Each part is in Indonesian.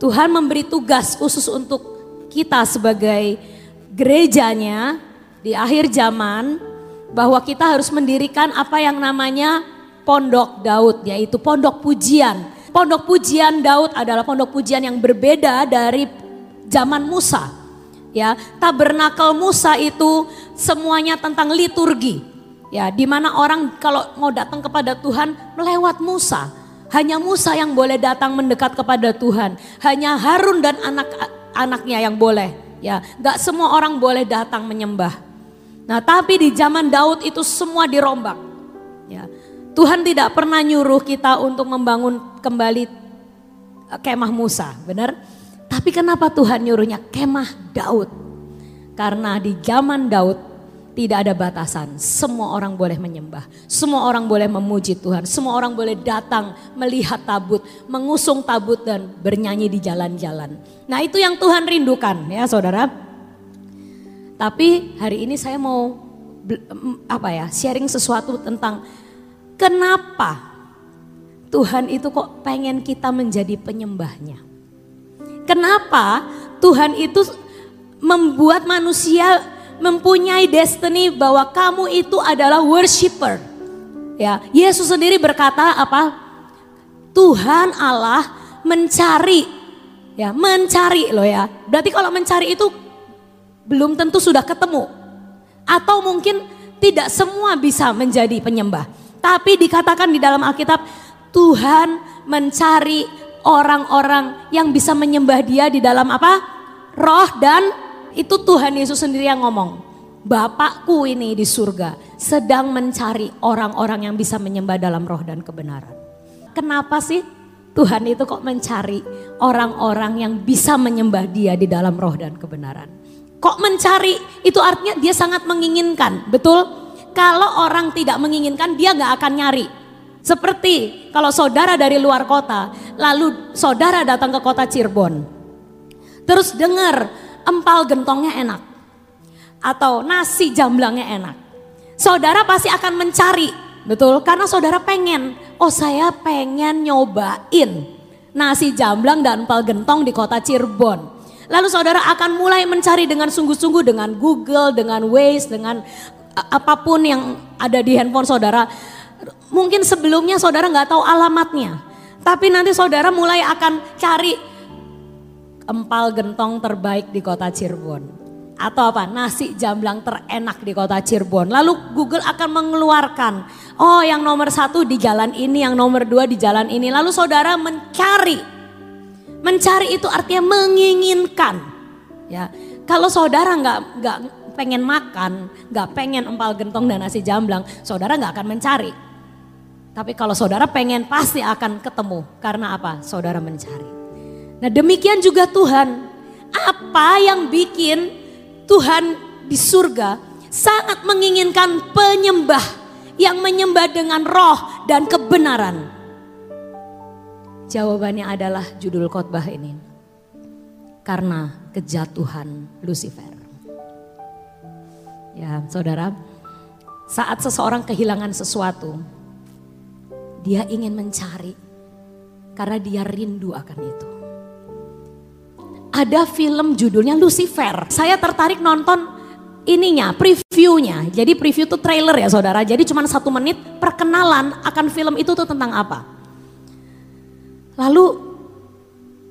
Tuhan memberi tugas khusus untuk kita sebagai gerejanya di akhir zaman bahwa kita harus mendirikan apa yang namanya pondok Daud yaitu pondok pujian. Pondok pujian Daud adalah pondok pujian yang berbeda dari zaman Musa. Ya, tabernakel Musa itu semuanya tentang liturgi. Ya, di mana orang kalau mau datang kepada Tuhan melewat Musa. Hanya Musa yang boleh datang mendekat kepada Tuhan. Hanya Harun dan anak-anaknya yang boleh. Ya, nggak semua orang boleh datang menyembah. Nah, tapi di zaman Daud itu semua dirombak. Ya, Tuhan tidak pernah nyuruh kita untuk membangun kembali eh, kemah Musa, benar? Tapi kenapa Tuhan nyuruhnya kemah Daud? Karena di zaman Daud tidak ada batasan. Semua orang boleh menyembah. Semua orang boleh memuji Tuhan. Semua orang boleh datang melihat tabut, mengusung tabut dan bernyanyi di jalan-jalan. Nah itu yang Tuhan rindukan ya saudara. Tapi hari ini saya mau apa ya sharing sesuatu tentang kenapa Tuhan itu kok pengen kita menjadi penyembahnya. Kenapa Tuhan itu membuat manusia mempunyai destiny bahwa kamu itu adalah worshiper. Ya, Yesus sendiri berkata apa? Tuhan Allah mencari ya, mencari loh ya. Berarti kalau mencari itu belum tentu sudah ketemu. Atau mungkin tidak semua bisa menjadi penyembah. Tapi dikatakan di dalam Alkitab Tuhan mencari orang-orang yang bisa menyembah dia di dalam apa? Roh dan itu Tuhan Yesus sendiri yang ngomong. Bapakku ini di surga sedang mencari orang-orang yang bisa menyembah dalam roh dan kebenaran. Kenapa sih Tuhan itu kok mencari orang-orang yang bisa menyembah dia di dalam roh dan kebenaran? Kok mencari itu artinya dia sangat menginginkan, betul? Kalau orang tidak menginginkan dia nggak akan nyari. Seperti kalau saudara dari luar kota, lalu saudara datang ke kota Cirebon. Terus dengar empal gentongnya enak. Atau nasi jamblangnya enak. Saudara pasti akan mencari, betul? Karena saudara pengen, oh saya pengen nyobain nasi jamblang dan empal gentong di kota Cirebon. Lalu saudara akan mulai mencari dengan sungguh-sungguh dengan Google, dengan Waze, dengan apa pun yang ada di handphone saudara. Mungkin sebelumnya saudara nggak tahu alamatnya. Tapi nanti saudara mulai akan cari empal gentong terbaik di kota Cirebon. Atau apa? Nasi jamblang terenak di kota Cirebon. Lalu Google akan mengeluarkan, oh yang nomor satu di jalan ini, yang nomor dua di jalan ini. Lalu saudara mencari. Mencari itu artinya menginginkan. Ya, kalau saudara nggak nggak pengen makan, nggak pengen empal gentong dan nasi jamblang, saudara nggak akan mencari. Tapi kalau saudara pengen pasti akan ketemu. Karena apa? Saudara mencari. Nah demikian juga Tuhan. Apa yang bikin Tuhan di surga sangat menginginkan penyembah yang menyembah dengan roh dan kebenaran. Jawabannya adalah judul khotbah ini. Karena kejatuhan Lucifer. Ya, Saudara, saat seseorang kehilangan sesuatu, dia ingin mencari karena dia rindu akan itu ada film judulnya Lucifer. Saya tertarik nonton ininya, previewnya. Jadi preview itu trailer ya saudara. Jadi cuma satu menit perkenalan akan film itu tuh tentang apa. Lalu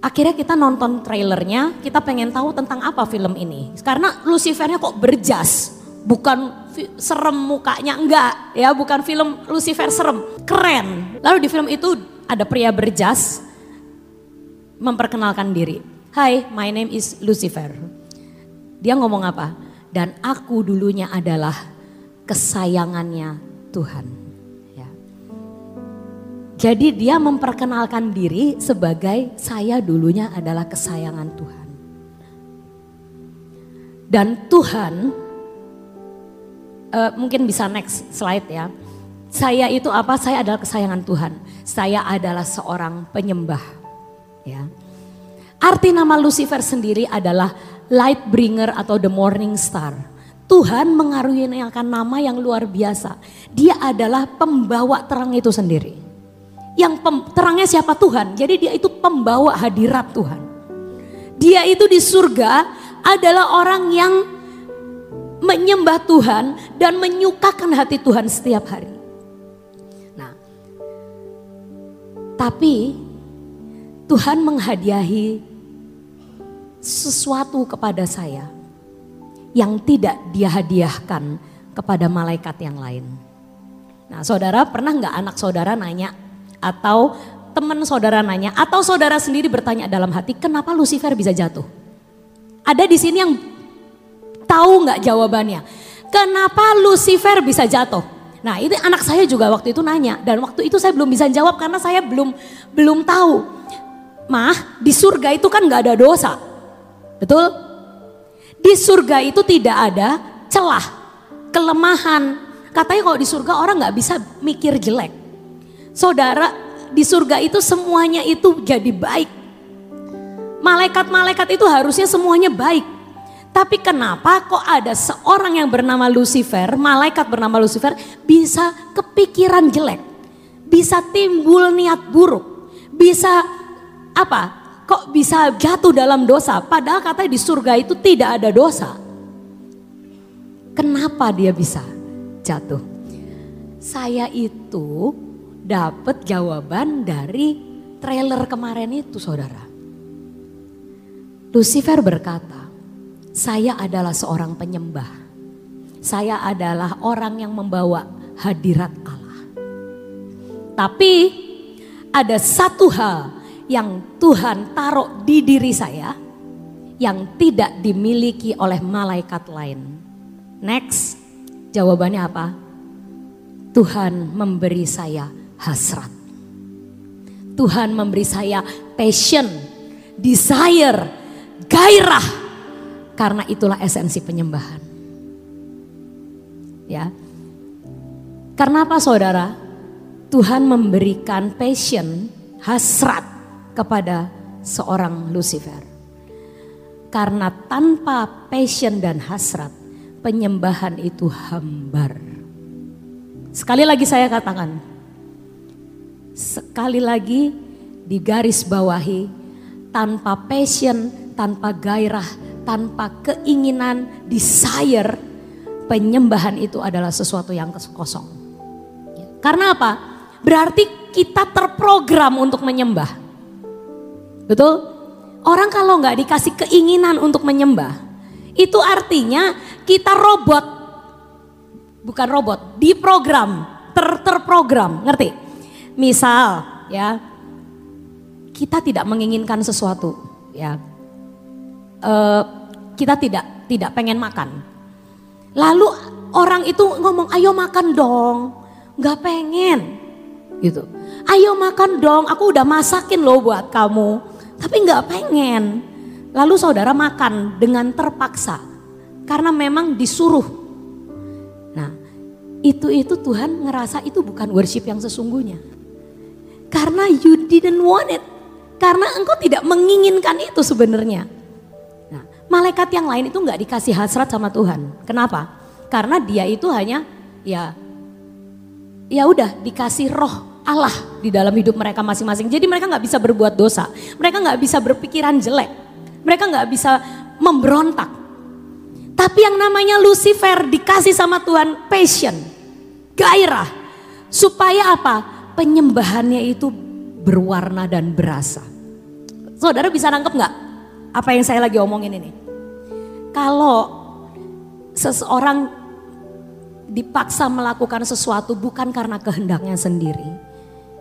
akhirnya kita nonton trailernya, kita pengen tahu tentang apa film ini. Karena Lucifernya kok berjas, bukan serem mukanya enggak ya, bukan film Lucifer serem, keren. Lalu di film itu ada pria berjas memperkenalkan diri. Hai, my name is Lucifer. Dia ngomong apa? Dan aku dulunya adalah kesayangannya Tuhan. Ya. Jadi dia memperkenalkan diri sebagai saya dulunya adalah kesayangan Tuhan. Dan Tuhan, uh, mungkin bisa next slide ya. Saya itu apa? Saya adalah kesayangan Tuhan. Saya adalah seorang penyembah. Ya. Arti nama Lucifer sendiri adalah light bringer atau the morning star. Tuhan mengaruniakan nama yang luar biasa. Dia adalah pembawa terang itu sendiri. Yang pem, terangnya siapa Tuhan? Jadi dia itu pembawa hadirat Tuhan. Dia itu di surga adalah orang yang menyembah Tuhan dan menyukakan hati Tuhan setiap hari. Nah, tapi Tuhan menghadiahi sesuatu kepada saya yang tidak dia hadiahkan kepada malaikat yang lain. Nah, saudara pernah nggak anak saudara nanya atau teman saudara nanya atau saudara sendiri bertanya dalam hati, kenapa Lucifer bisa jatuh? Ada di sini yang tahu nggak jawabannya? Kenapa Lucifer bisa jatuh? Nah, itu anak saya juga waktu itu nanya dan waktu itu saya belum bisa jawab karena saya belum belum tahu. Mah, di surga itu kan nggak ada dosa. Betul? Di surga itu tidak ada celah, kelemahan. Katanya kalau di surga orang nggak bisa mikir jelek. Saudara, di surga itu semuanya itu jadi baik. Malaikat-malaikat itu harusnya semuanya baik. Tapi kenapa kok ada seorang yang bernama Lucifer, malaikat bernama Lucifer bisa kepikiran jelek, bisa timbul niat buruk, bisa apa? Kok bisa jatuh dalam dosa? Padahal katanya di surga itu tidak ada dosa. Kenapa dia bisa jatuh? Saya itu dapat jawaban dari trailer kemarin itu saudara. Lucifer berkata, saya adalah seorang penyembah. Saya adalah orang yang membawa hadirat Allah. Tapi ada satu hal yang Tuhan taruh di diri saya yang tidak dimiliki oleh malaikat lain. Next, jawabannya apa? Tuhan memberi saya hasrat. Tuhan memberi saya passion, desire, gairah. Karena itulah esensi penyembahan. Ya. Karena apa saudara? Tuhan memberikan passion, hasrat kepada seorang Lucifer. Karena tanpa passion dan hasrat, penyembahan itu hambar. Sekali lagi saya katakan, sekali lagi di garis bawahi, tanpa passion, tanpa gairah, tanpa keinginan, desire, penyembahan itu adalah sesuatu yang kosong. Karena apa? Berarti kita terprogram untuk menyembah. Betul? Orang kalau nggak dikasih keinginan untuk menyembah, itu artinya kita robot. Bukan robot, diprogram, ter terprogram, ngerti? Misal ya, kita tidak menginginkan sesuatu, ya uh, kita tidak tidak pengen makan. Lalu orang itu ngomong, ayo makan dong, nggak pengen, gitu. Ayo makan dong, aku udah masakin loh buat kamu, tapi nggak pengen. Lalu saudara makan dengan terpaksa, karena memang disuruh. Nah, itu itu Tuhan ngerasa itu bukan worship yang sesungguhnya. Karena you didn't want it. Karena engkau tidak menginginkan itu sebenarnya. Malaikat yang lain itu nggak dikasih hasrat sama Tuhan. Kenapa? Karena dia itu hanya ya ya udah dikasih roh Allah di dalam hidup mereka masing-masing. Jadi mereka nggak bisa berbuat dosa. Mereka nggak bisa berpikiran jelek. Mereka nggak bisa memberontak. Tapi yang namanya Lucifer dikasih sama Tuhan passion, gairah. Supaya apa? Penyembahannya itu berwarna dan berasa. Saudara bisa nangkep nggak apa yang saya lagi omongin ini? Kalau seseorang dipaksa melakukan sesuatu bukan karena kehendaknya sendiri,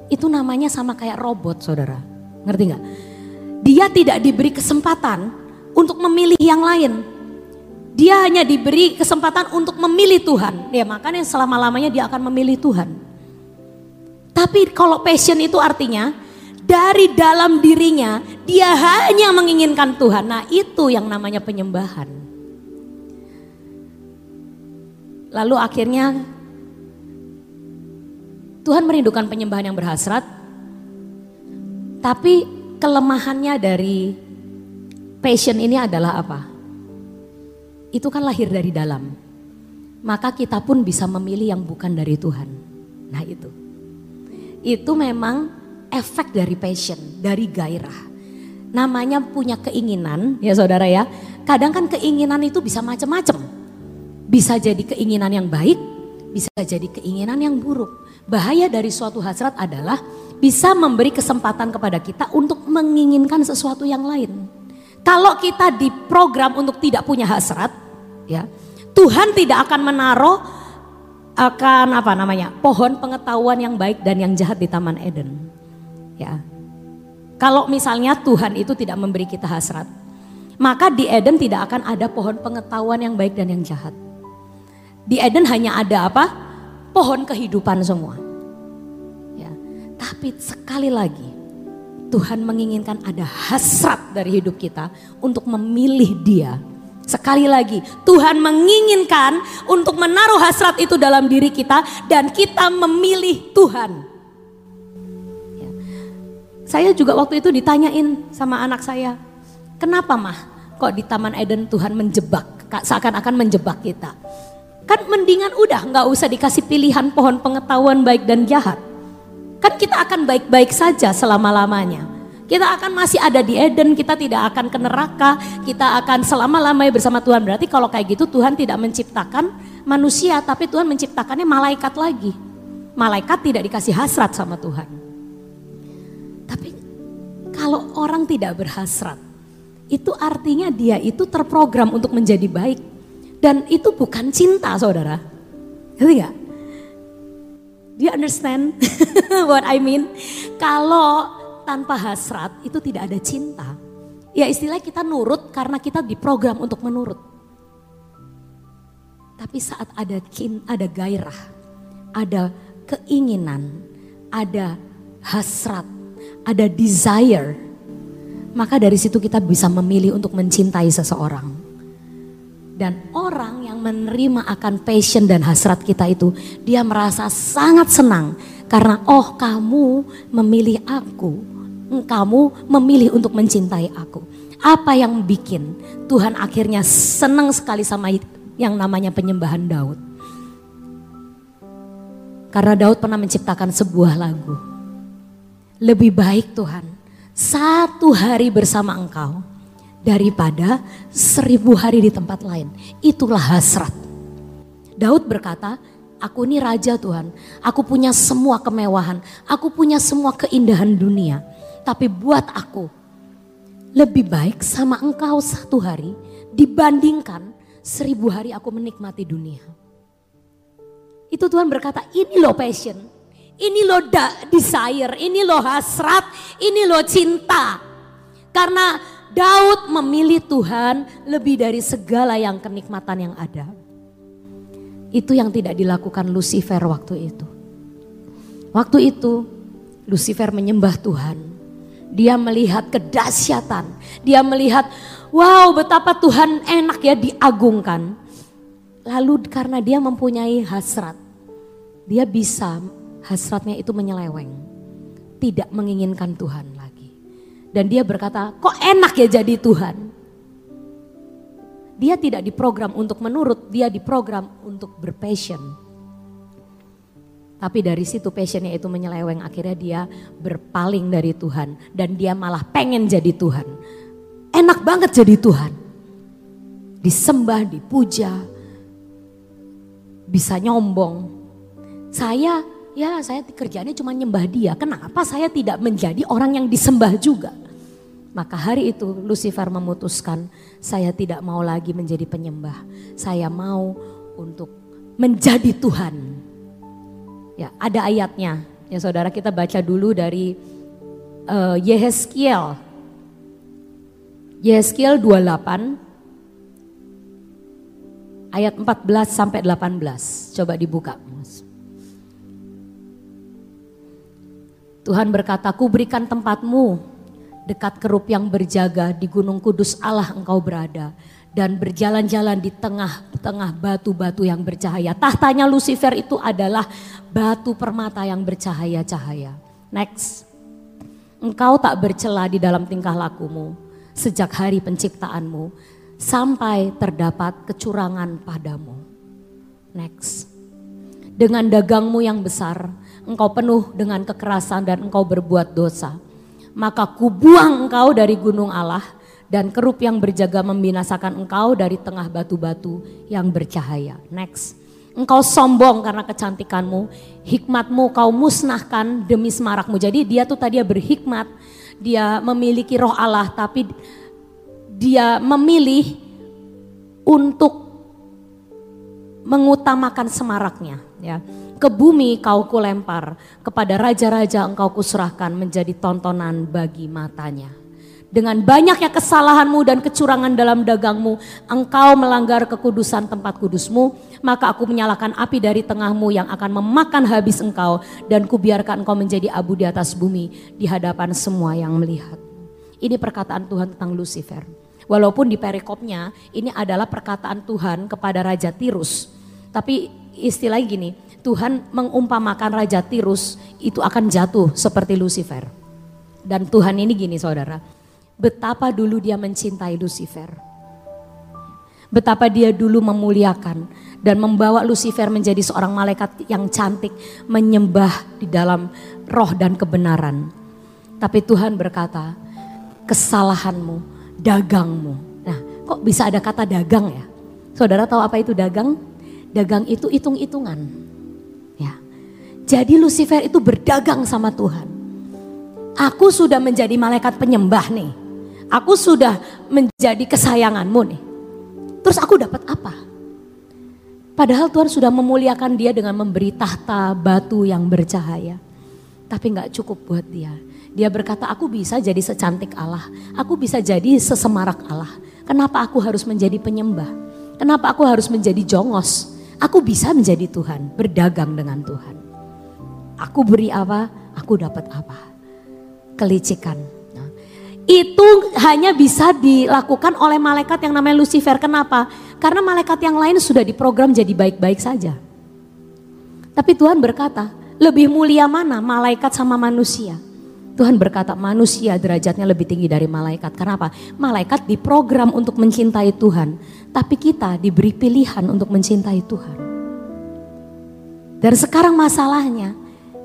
itu namanya sama kayak robot saudara. Ngerti nggak? Dia tidak diberi kesempatan untuk memilih yang lain. Dia hanya diberi kesempatan untuk memilih Tuhan. Ya makanya selama-lamanya dia akan memilih Tuhan. Tapi kalau passion itu artinya dari dalam dirinya dia hanya menginginkan Tuhan. Nah itu yang namanya penyembahan. Lalu akhirnya Tuhan merindukan penyembahan yang berhasrat. Tapi kelemahannya dari passion ini adalah apa? Itu kan lahir dari dalam. Maka kita pun bisa memilih yang bukan dari Tuhan. Nah itu. Itu memang efek dari passion, dari gairah. namanya punya keinginan ya saudara ya. Kadang kan keinginan itu bisa macam-macam. Bisa jadi keinginan yang baik, bisa jadi keinginan yang buruk. Bahaya dari suatu hasrat adalah bisa memberi kesempatan kepada kita untuk menginginkan sesuatu yang lain. Kalau kita diprogram untuk tidak punya hasrat, ya Tuhan tidak akan menaruh akan apa namanya pohon pengetahuan yang baik dan yang jahat di Taman Eden. Ya, kalau misalnya Tuhan itu tidak memberi kita hasrat, maka di Eden tidak akan ada pohon pengetahuan yang baik dan yang jahat. Di Eden hanya ada apa? Pohon kehidupan semua. Ya. Tapi sekali lagi Tuhan menginginkan ada hasrat dari hidup kita untuk memilih dia. Sekali lagi, Tuhan menginginkan untuk menaruh hasrat itu dalam diri kita dan kita memilih Tuhan. Saya juga waktu itu ditanyain sama anak saya, kenapa mah kok di Taman Eden Tuhan menjebak, seakan-akan menjebak kita. Kan mendingan udah nggak usah dikasih pilihan pohon pengetahuan baik dan jahat. Kan kita akan baik-baik saja selama-lamanya. Kita akan masih ada di Eden, kita tidak akan ke neraka, kita akan selama-lamanya bersama Tuhan. Berarti kalau kayak gitu Tuhan tidak menciptakan manusia, tapi Tuhan menciptakannya malaikat lagi. Malaikat tidak dikasih hasrat sama Tuhan. Kalau orang tidak berhasrat, itu artinya dia itu terprogram untuk menjadi baik. Dan itu bukan cinta saudara. Ngerti gak? Do you understand what I mean? Kalau tanpa hasrat itu tidak ada cinta. Ya istilahnya kita nurut karena kita diprogram untuk menurut. Tapi saat ada kin, ada gairah, ada keinginan, ada hasrat, ada desire, maka dari situ kita bisa memilih untuk mencintai seseorang. Dan orang yang menerima akan passion dan hasrat kita itu, dia merasa sangat senang karena oh kamu memilih aku, kamu memilih untuk mencintai aku. Apa yang bikin Tuhan akhirnya senang sekali sama yang namanya penyembahan Daud. Karena Daud pernah menciptakan sebuah lagu lebih baik Tuhan satu hari bersama engkau daripada seribu hari di tempat lain. Itulah hasrat. Daud berkata, aku ini raja Tuhan, aku punya semua kemewahan, aku punya semua keindahan dunia. Tapi buat aku, lebih baik sama engkau satu hari dibandingkan seribu hari aku menikmati dunia. Itu Tuhan berkata, ini loh passion ini lo desire, ini lo hasrat, ini lo cinta. Karena Daud memilih Tuhan lebih dari segala yang kenikmatan yang ada. Itu yang tidak dilakukan Lucifer waktu itu. Waktu itu Lucifer menyembah Tuhan. Dia melihat kedahsyatan. Dia melihat wow betapa Tuhan enak ya diagungkan. Lalu karena dia mempunyai hasrat. Dia bisa hasratnya itu menyeleweng. Tidak menginginkan Tuhan lagi. Dan dia berkata, kok enak ya jadi Tuhan? Dia tidak diprogram untuk menurut, dia diprogram untuk berpassion. Tapi dari situ passionnya itu menyeleweng, akhirnya dia berpaling dari Tuhan. Dan dia malah pengen jadi Tuhan. Enak banget jadi Tuhan. Disembah, dipuja, bisa nyombong. Saya ya saya kerjanya cuma nyembah dia. Kenapa saya tidak menjadi orang yang disembah juga? Maka hari itu Lucifer memutuskan saya tidak mau lagi menjadi penyembah. Saya mau untuk menjadi Tuhan. Ya, ada ayatnya. Ya saudara kita baca dulu dari uh, Yehezkiel. Yehezkiel 28 ayat 14 sampai 18. Coba dibuka. Tuhan berkata, ku berikan tempatmu dekat kerup yang berjaga di gunung kudus Allah engkau berada. Dan berjalan-jalan di tengah-tengah batu-batu yang bercahaya. Tahtanya Lucifer itu adalah batu permata yang bercahaya-cahaya. Next. Engkau tak bercela di dalam tingkah lakumu sejak hari penciptaanmu sampai terdapat kecurangan padamu. Next. Dengan dagangmu yang besar, engkau penuh dengan kekerasan dan engkau berbuat dosa. maka kubuang engkau dari gunung Allah dan kerup yang berjaga membinasakan engkau dari tengah batu-batu yang bercahaya. Next. Engkau sombong karena kecantikanmu, hikmatmu kau musnahkan demi semarakmu. Jadi dia tuh tadi berhikmat, dia memiliki roh Allah tapi dia memilih untuk mengutamakan semaraknya ya. Ke bumi kau kulempar, kepada raja-raja engkau kuserahkan menjadi tontonan bagi matanya. Dengan banyaknya kesalahanmu dan kecurangan dalam dagangmu, engkau melanggar kekudusan tempat kudusmu, maka aku menyalakan api dari tengahmu yang akan memakan habis engkau dan kubiarkan engkau menjadi abu di atas bumi di hadapan semua yang melihat. Ini perkataan Tuhan tentang Lucifer. Walaupun di perikopnya ini adalah perkataan Tuhan kepada Raja Tirus. Tapi istilah gini, Tuhan mengumpamakan Raja Tirus itu akan jatuh seperti Lucifer. Dan Tuhan ini gini saudara, betapa dulu dia mencintai Lucifer. Betapa dia dulu memuliakan dan membawa Lucifer menjadi seorang malaikat yang cantik menyembah di dalam roh dan kebenaran. Tapi Tuhan berkata, kesalahanmu, dagangmu. Nah, kok bisa ada kata dagang ya? Saudara tahu apa itu dagang? Dagang itu hitung-hitungan. Jadi Lucifer itu berdagang sama Tuhan. Aku sudah menjadi malaikat penyembah nih Aku sudah menjadi kesayanganmu nih. Terus aku dapat apa? Padahal Tuhan sudah memuliakan dia dengan memberi tahta batu yang bercahaya. Tapi nggak cukup buat dia. Dia berkata, aku bisa jadi secantik Allah. Aku bisa jadi sesemarak Allah. Kenapa aku harus menjadi penyembah? Kenapa aku harus menjadi jongos? Aku bisa menjadi Tuhan, berdagang dengan Tuhan. Aku beri apa, aku dapat apa. Kelicikan, itu hanya bisa dilakukan oleh malaikat yang namanya Lucifer. Kenapa? Karena malaikat yang lain sudah diprogram jadi baik-baik saja. Tapi Tuhan berkata, lebih mulia mana malaikat sama manusia? Tuhan berkata manusia derajatnya lebih tinggi dari malaikat. Kenapa? Malaikat diprogram untuk mencintai Tuhan. Tapi kita diberi pilihan untuk mencintai Tuhan. Dan sekarang masalahnya,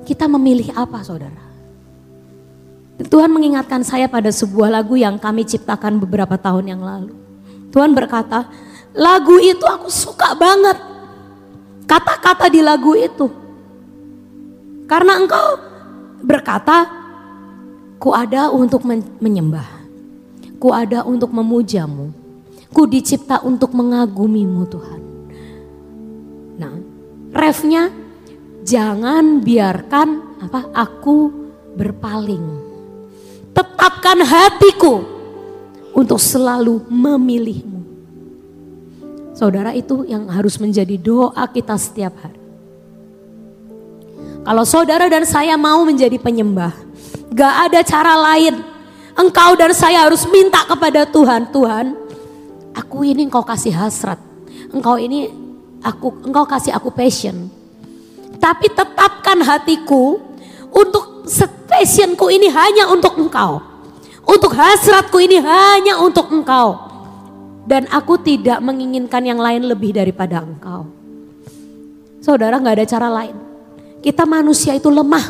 kita memilih apa saudara? Tuhan mengingatkan saya pada sebuah lagu yang kami ciptakan beberapa tahun yang lalu. Tuhan berkata, lagu itu aku suka banget. Kata-kata di lagu itu. Karena engkau berkata, ku ada untuk menyembah. Ku ada untuk memujamu. Ku dicipta untuk mengagumimu Tuhan. Nah, refnya jangan biarkan apa aku berpaling tetapkan hatiku untuk selalu memilihmu. Saudara itu yang harus menjadi doa kita setiap hari. Kalau saudara dan saya mau menjadi penyembah, gak ada cara lain. Engkau dan saya harus minta kepada Tuhan, Tuhan, aku ini engkau kasih hasrat. Engkau ini aku engkau kasih aku passion. Tapi tetapkan hatiku untuk passionku ini hanya untuk engkau. Untuk hasratku ini hanya untuk engkau. Dan aku tidak menginginkan yang lain lebih daripada engkau. Saudara nggak ada cara lain. Kita manusia itu lemah.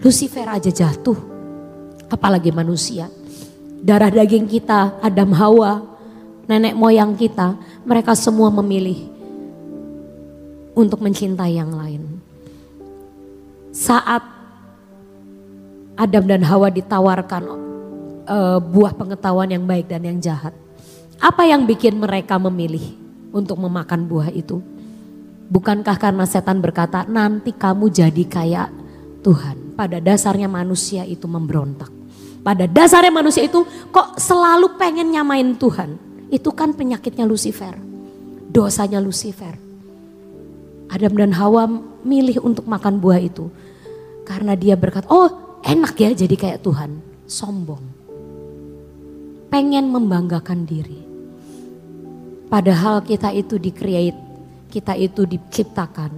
Lucifer aja jatuh. Apalagi manusia. Darah daging kita, Adam Hawa, nenek moyang kita, mereka semua memilih untuk mencintai yang lain saat Adam dan Hawa ditawarkan uh, buah pengetahuan yang baik dan yang jahat. Apa yang bikin mereka memilih untuk memakan buah itu? Bukankah karena setan berkata, nanti kamu jadi kayak Tuhan. Pada dasarnya manusia itu memberontak. Pada dasarnya manusia itu kok selalu pengen nyamain Tuhan. Itu kan penyakitnya Lucifer. Dosanya Lucifer. Adam dan Hawa milih untuk makan buah itu. Karena dia berkata, oh enak ya jadi kayak Tuhan. Sombong. Pengen membanggakan diri. Padahal kita itu di-create, kita itu diciptakan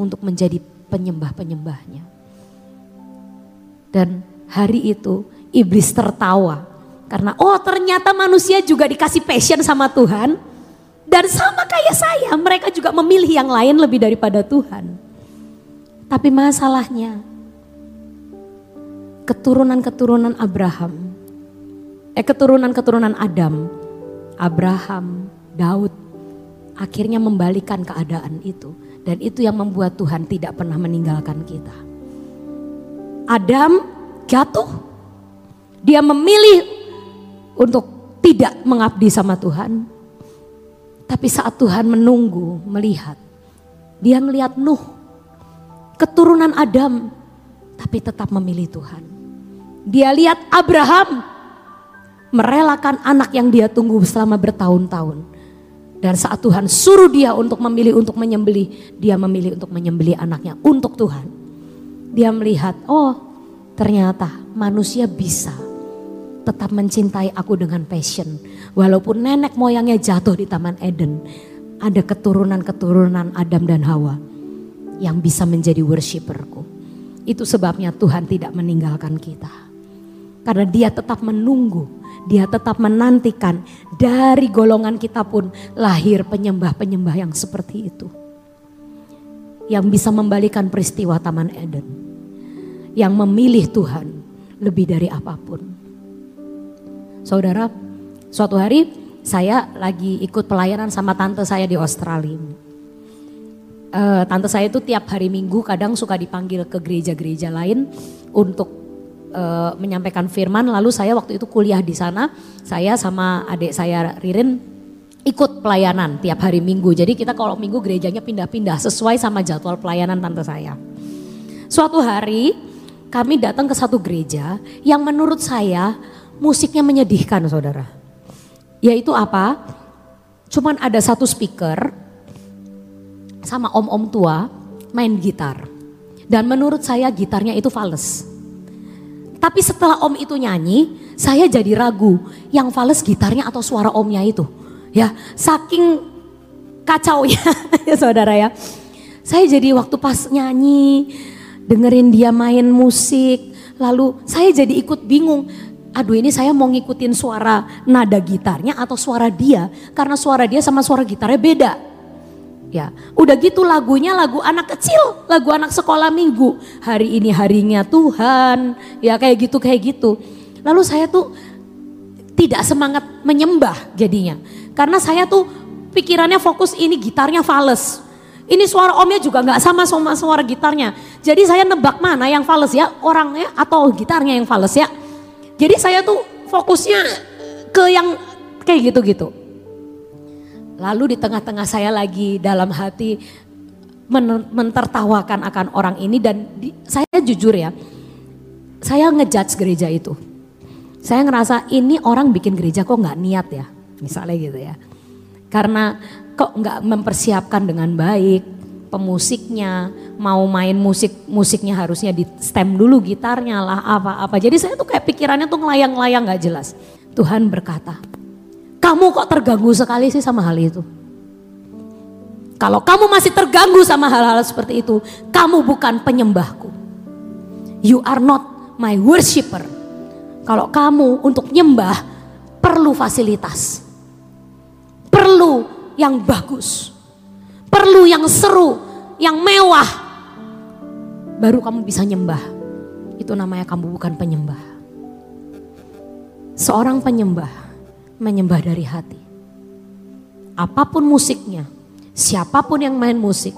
untuk menjadi penyembah-penyembahnya. Dan hari itu iblis tertawa. Karena oh ternyata manusia juga dikasih passion sama Tuhan. Dan sama kayak saya, mereka juga memilih yang lain lebih daripada Tuhan. Tapi masalahnya, keturunan-keturunan Abraham, eh keturunan-keturunan Adam, Abraham, Daud, akhirnya membalikan keadaan itu. Dan itu yang membuat Tuhan tidak pernah meninggalkan kita. Adam jatuh, dia memilih untuk tidak mengabdi sama Tuhan. Tapi saat Tuhan menunggu, melihat, dia melihat Nuh, keturunan Adam, tapi tetap memilih Tuhan. Dia lihat Abraham merelakan anak yang dia tunggu selama bertahun-tahun. Dan saat Tuhan suruh dia untuk memilih untuk menyembelih, dia memilih untuk menyembelih anaknya untuk Tuhan. Dia melihat, oh ternyata manusia bisa tetap mencintai aku dengan passion. Walaupun nenek moyangnya jatuh di Taman Eden, ada keturunan-keturunan Adam dan Hawa yang bisa menjadi worshiperku. Itu sebabnya Tuhan tidak meninggalkan kita. Karena dia tetap menunggu dia tetap menantikan dari golongan kita pun lahir penyembah-penyembah yang seperti itu. Yang bisa membalikan peristiwa Taman Eden. Yang memilih Tuhan lebih dari apa pun. Saudara, suatu hari saya lagi ikut pelayanan sama tante saya di Australia. Uh, tante saya itu tiap hari minggu kadang suka dipanggil ke gereja-gereja lain untuk uh, menyampaikan firman. Lalu saya waktu itu kuliah di sana saya sama adik saya Ririn ikut pelayanan tiap hari minggu. Jadi kita kalau minggu gerejanya pindah-pindah sesuai sama jadwal pelayanan tante saya. Suatu hari kami datang ke satu gereja yang menurut saya musiknya menyedihkan saudara yaitu apa cuman ada satu speaker sama om-om tua main gitar dan menurut saya gitarnya itu fals tapi setelah om itu nyanyi, saya jadi ragu yang fals gitarnya atau suara omnya itu. Ya, saking kacau ya, ya saudara ya. Saya jadi waktu pas nyanyi, dengerin dia main musik, lalu saya jadi ikut bingung. Aduh ini saya mau ngikutin suara nada gitarnya atau suara dia. Karena suara dia sama suara gitarnya beda. Ya, udah gitu lagunya lagu anak kecil, lagu anak sekolah minggu. Hari ini harinya Tuhan, ya kayak gitu kayak gitu. Lalu saya tuh tidak semangat menyembah jadinya. Karena saya tuh pikirannya fokus ini gitarnya fals. Ini suara omnya juga nggak sama sama suara gitarnya. Jadi saya nebak mana yang fals ya orangnya atau gitarnya yang fals ya. Jadi saya tuh fokusnya ke yang kayak gitu-gitu. Lalu di tengah-tengah saya lagi dalam hati mentertawakan akan orang ini dan di, saya jujur ya, saya ngejudge gereja itu. Saya ngerasa ini orang bikin gereja kok nggak niat ya, misalnya gitu ya. Karena kok nggak mempersiapkan dengan baik pemusiknya, mau main musik musiknya harusnya di stem dulu gitarnya lah apa-apa. Jadi saya tuh kayak pikirannya tuh ngelayang-layang nggak jelas. Tuhan berkata, kamu kok terganggu sekali sih sama hal itu? Kalau kamu masih terganggu sama hal-hal seperti itu, kamu bukan penyembahku. You are not my worshipper. Kalau kamu untuk nyembah perlu fasilitas. Perlu yang bagus. Perlu yang seru, yang mewah. Baru kamu bisa nyembah. Itu namanya kamu bukan penyembah. Seorang penyembah menyembah dari hati. Apa pun musiknya, siapa pun yang main musik,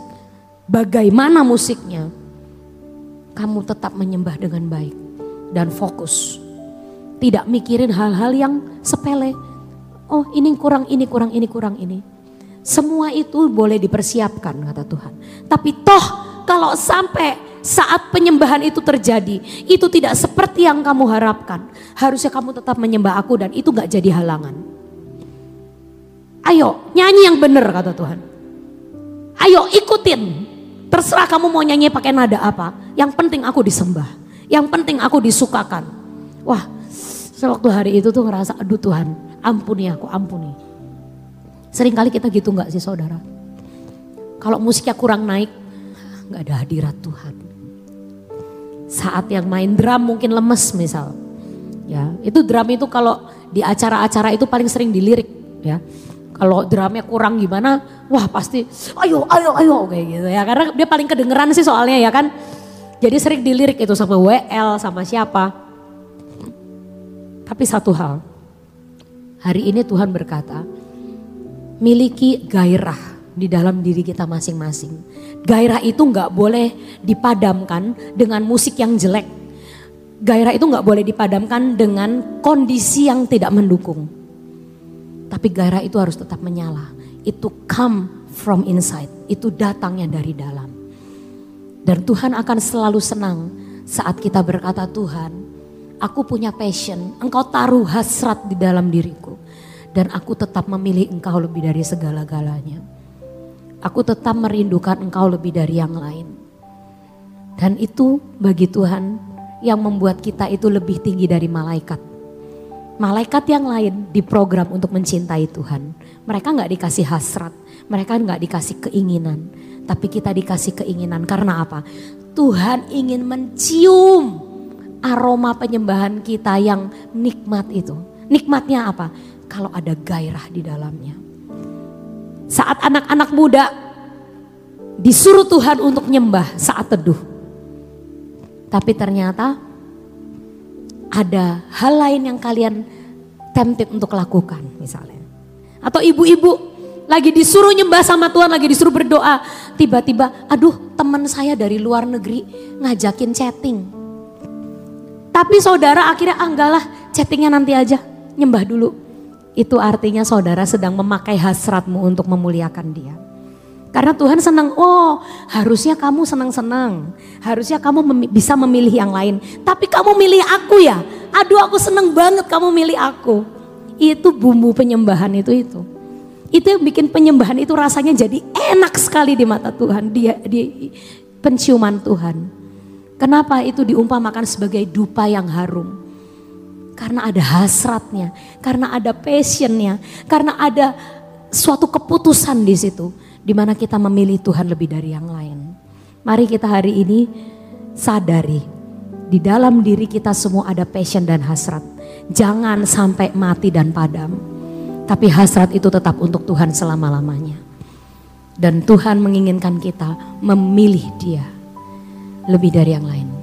bagaimana musiknya, kamu tetap menyembah dengan baik dan fokus. Tidak mikirin hal-hal yang sepele. Oh ini kurang, ini kurang, ini kurang, ini. Semua itu boleh dipersiapkan kata Tuhan. Tapi toh kalau sampai saat penyembahan itu terjadi, itu tidak seperti yang kamu harapkan. Harusnya kamu tetap menyembah aku dan itu gak jadi halangan. Ayo nyanyi yang benar kata Tuhan. Ayo ikutin. Terserah kamu mau nyanyi pakai nada apa. Yang penting aku disembah. Yang penting aku disukakan. Wah sewaktu hari itu tuh ngerasa aduh Tuhan ampuni aku ampuni. Seringkali kita gitu nggak sih saudara? Kalau musiknya kurang naik, nggak ada hadirat Tuhan saat yang main drum mungkin lemes misal. Ya, itu drum itu kalau di acara-acara itu paling sering dilirik ya. Kalau drumnya kurang gimana, wah pasti ayo ayo ayo kayak gitu ya. Karena dia paling kedengeran sih soalnya ya kan. Jadi sering dilirik itu sama WL, sama siapa. Tapi satu hal, hari ini Tuhan berkata, miliki gairah di dalam diri kita masing-masing. Gairah itu nggak boleh dipadamkan dengan musik yang jelek. Gairah itu nggak boleh dipadamkan dengan kondisi yang tidak mendukung. Tapi gairah itu harus tetap menyala. Itu come from inside. Itu datangnya dari dalam. Dan Tuhan akan selalu senang saat kita berkata Tuhan, aku punya passion, engkau taruh hasrat di dalam diriku. Dan aku tetap memilih engkau lebih dari segala-galanya. Aku tetap merindukan engkau lebih dari yang lain. Dan itu bagi Tuhan yang membuat kita itu lebih tinggi dari malaikat. Malaikat yang lain diprogram untuk mencintai Tuhan. Mereka nggak dikasih hasrat, mereka nggak dikasih keinginan. Tapi kita dikasih keinginan karena apa? Tuhan ingin mencium aroma penyembahan kita yang nikmat itu. Nikmatnya apa? Kalau ada gairah di dalamnya. Saat anak-anak muda disuruh Tuhan untuk nyembah saat teduh. Tapi ternyata ada hal lain yang kalian tempted untuk lakukan misalnya. Atau ibu-ibu lagi disuruh nyembah sama Tuhan, lagi disuruh berdoa. Tiba-tiba, aduh teman saya dari luar negeri ngajakin chatting. Tapi saudara akhirnya anggalah ah, chattingnya nanti aja, nyembah dulu itu artinya saudara sedang memakai hasratmu untuk memuliakan dia. Karena Tuhan senang, oh harusnya kamu senang-senang. Harusnya kamu mem bisa memilih yang lain. Tapi kamu milih aku ya. Aduh aku senang banget kamu milih aku. Itu bumbu penyembahan itu itu. Itu yang bikin penyembahan itu rasanya jadi enak sekali di mata Tuhan. Dia di penciuman Tuhan. Kenapa itu diumpamakan sebagai dupa yang harum? Karena ada hasratnya, karena ada passionnya, karena ada suatu keputusan di situ. Di mana kita memilih Tuhan lebih dari yang lain. Mari kita hari ini sadari. Di dalam diri kita semua ada passion dan hasrat. Jangan sampai mati dan padam. Tapi hasrat itu tetap untuk Tuhan selama-lamanya. Dan Tuhan menginginkan kita memilih dia lebih dari yang lain.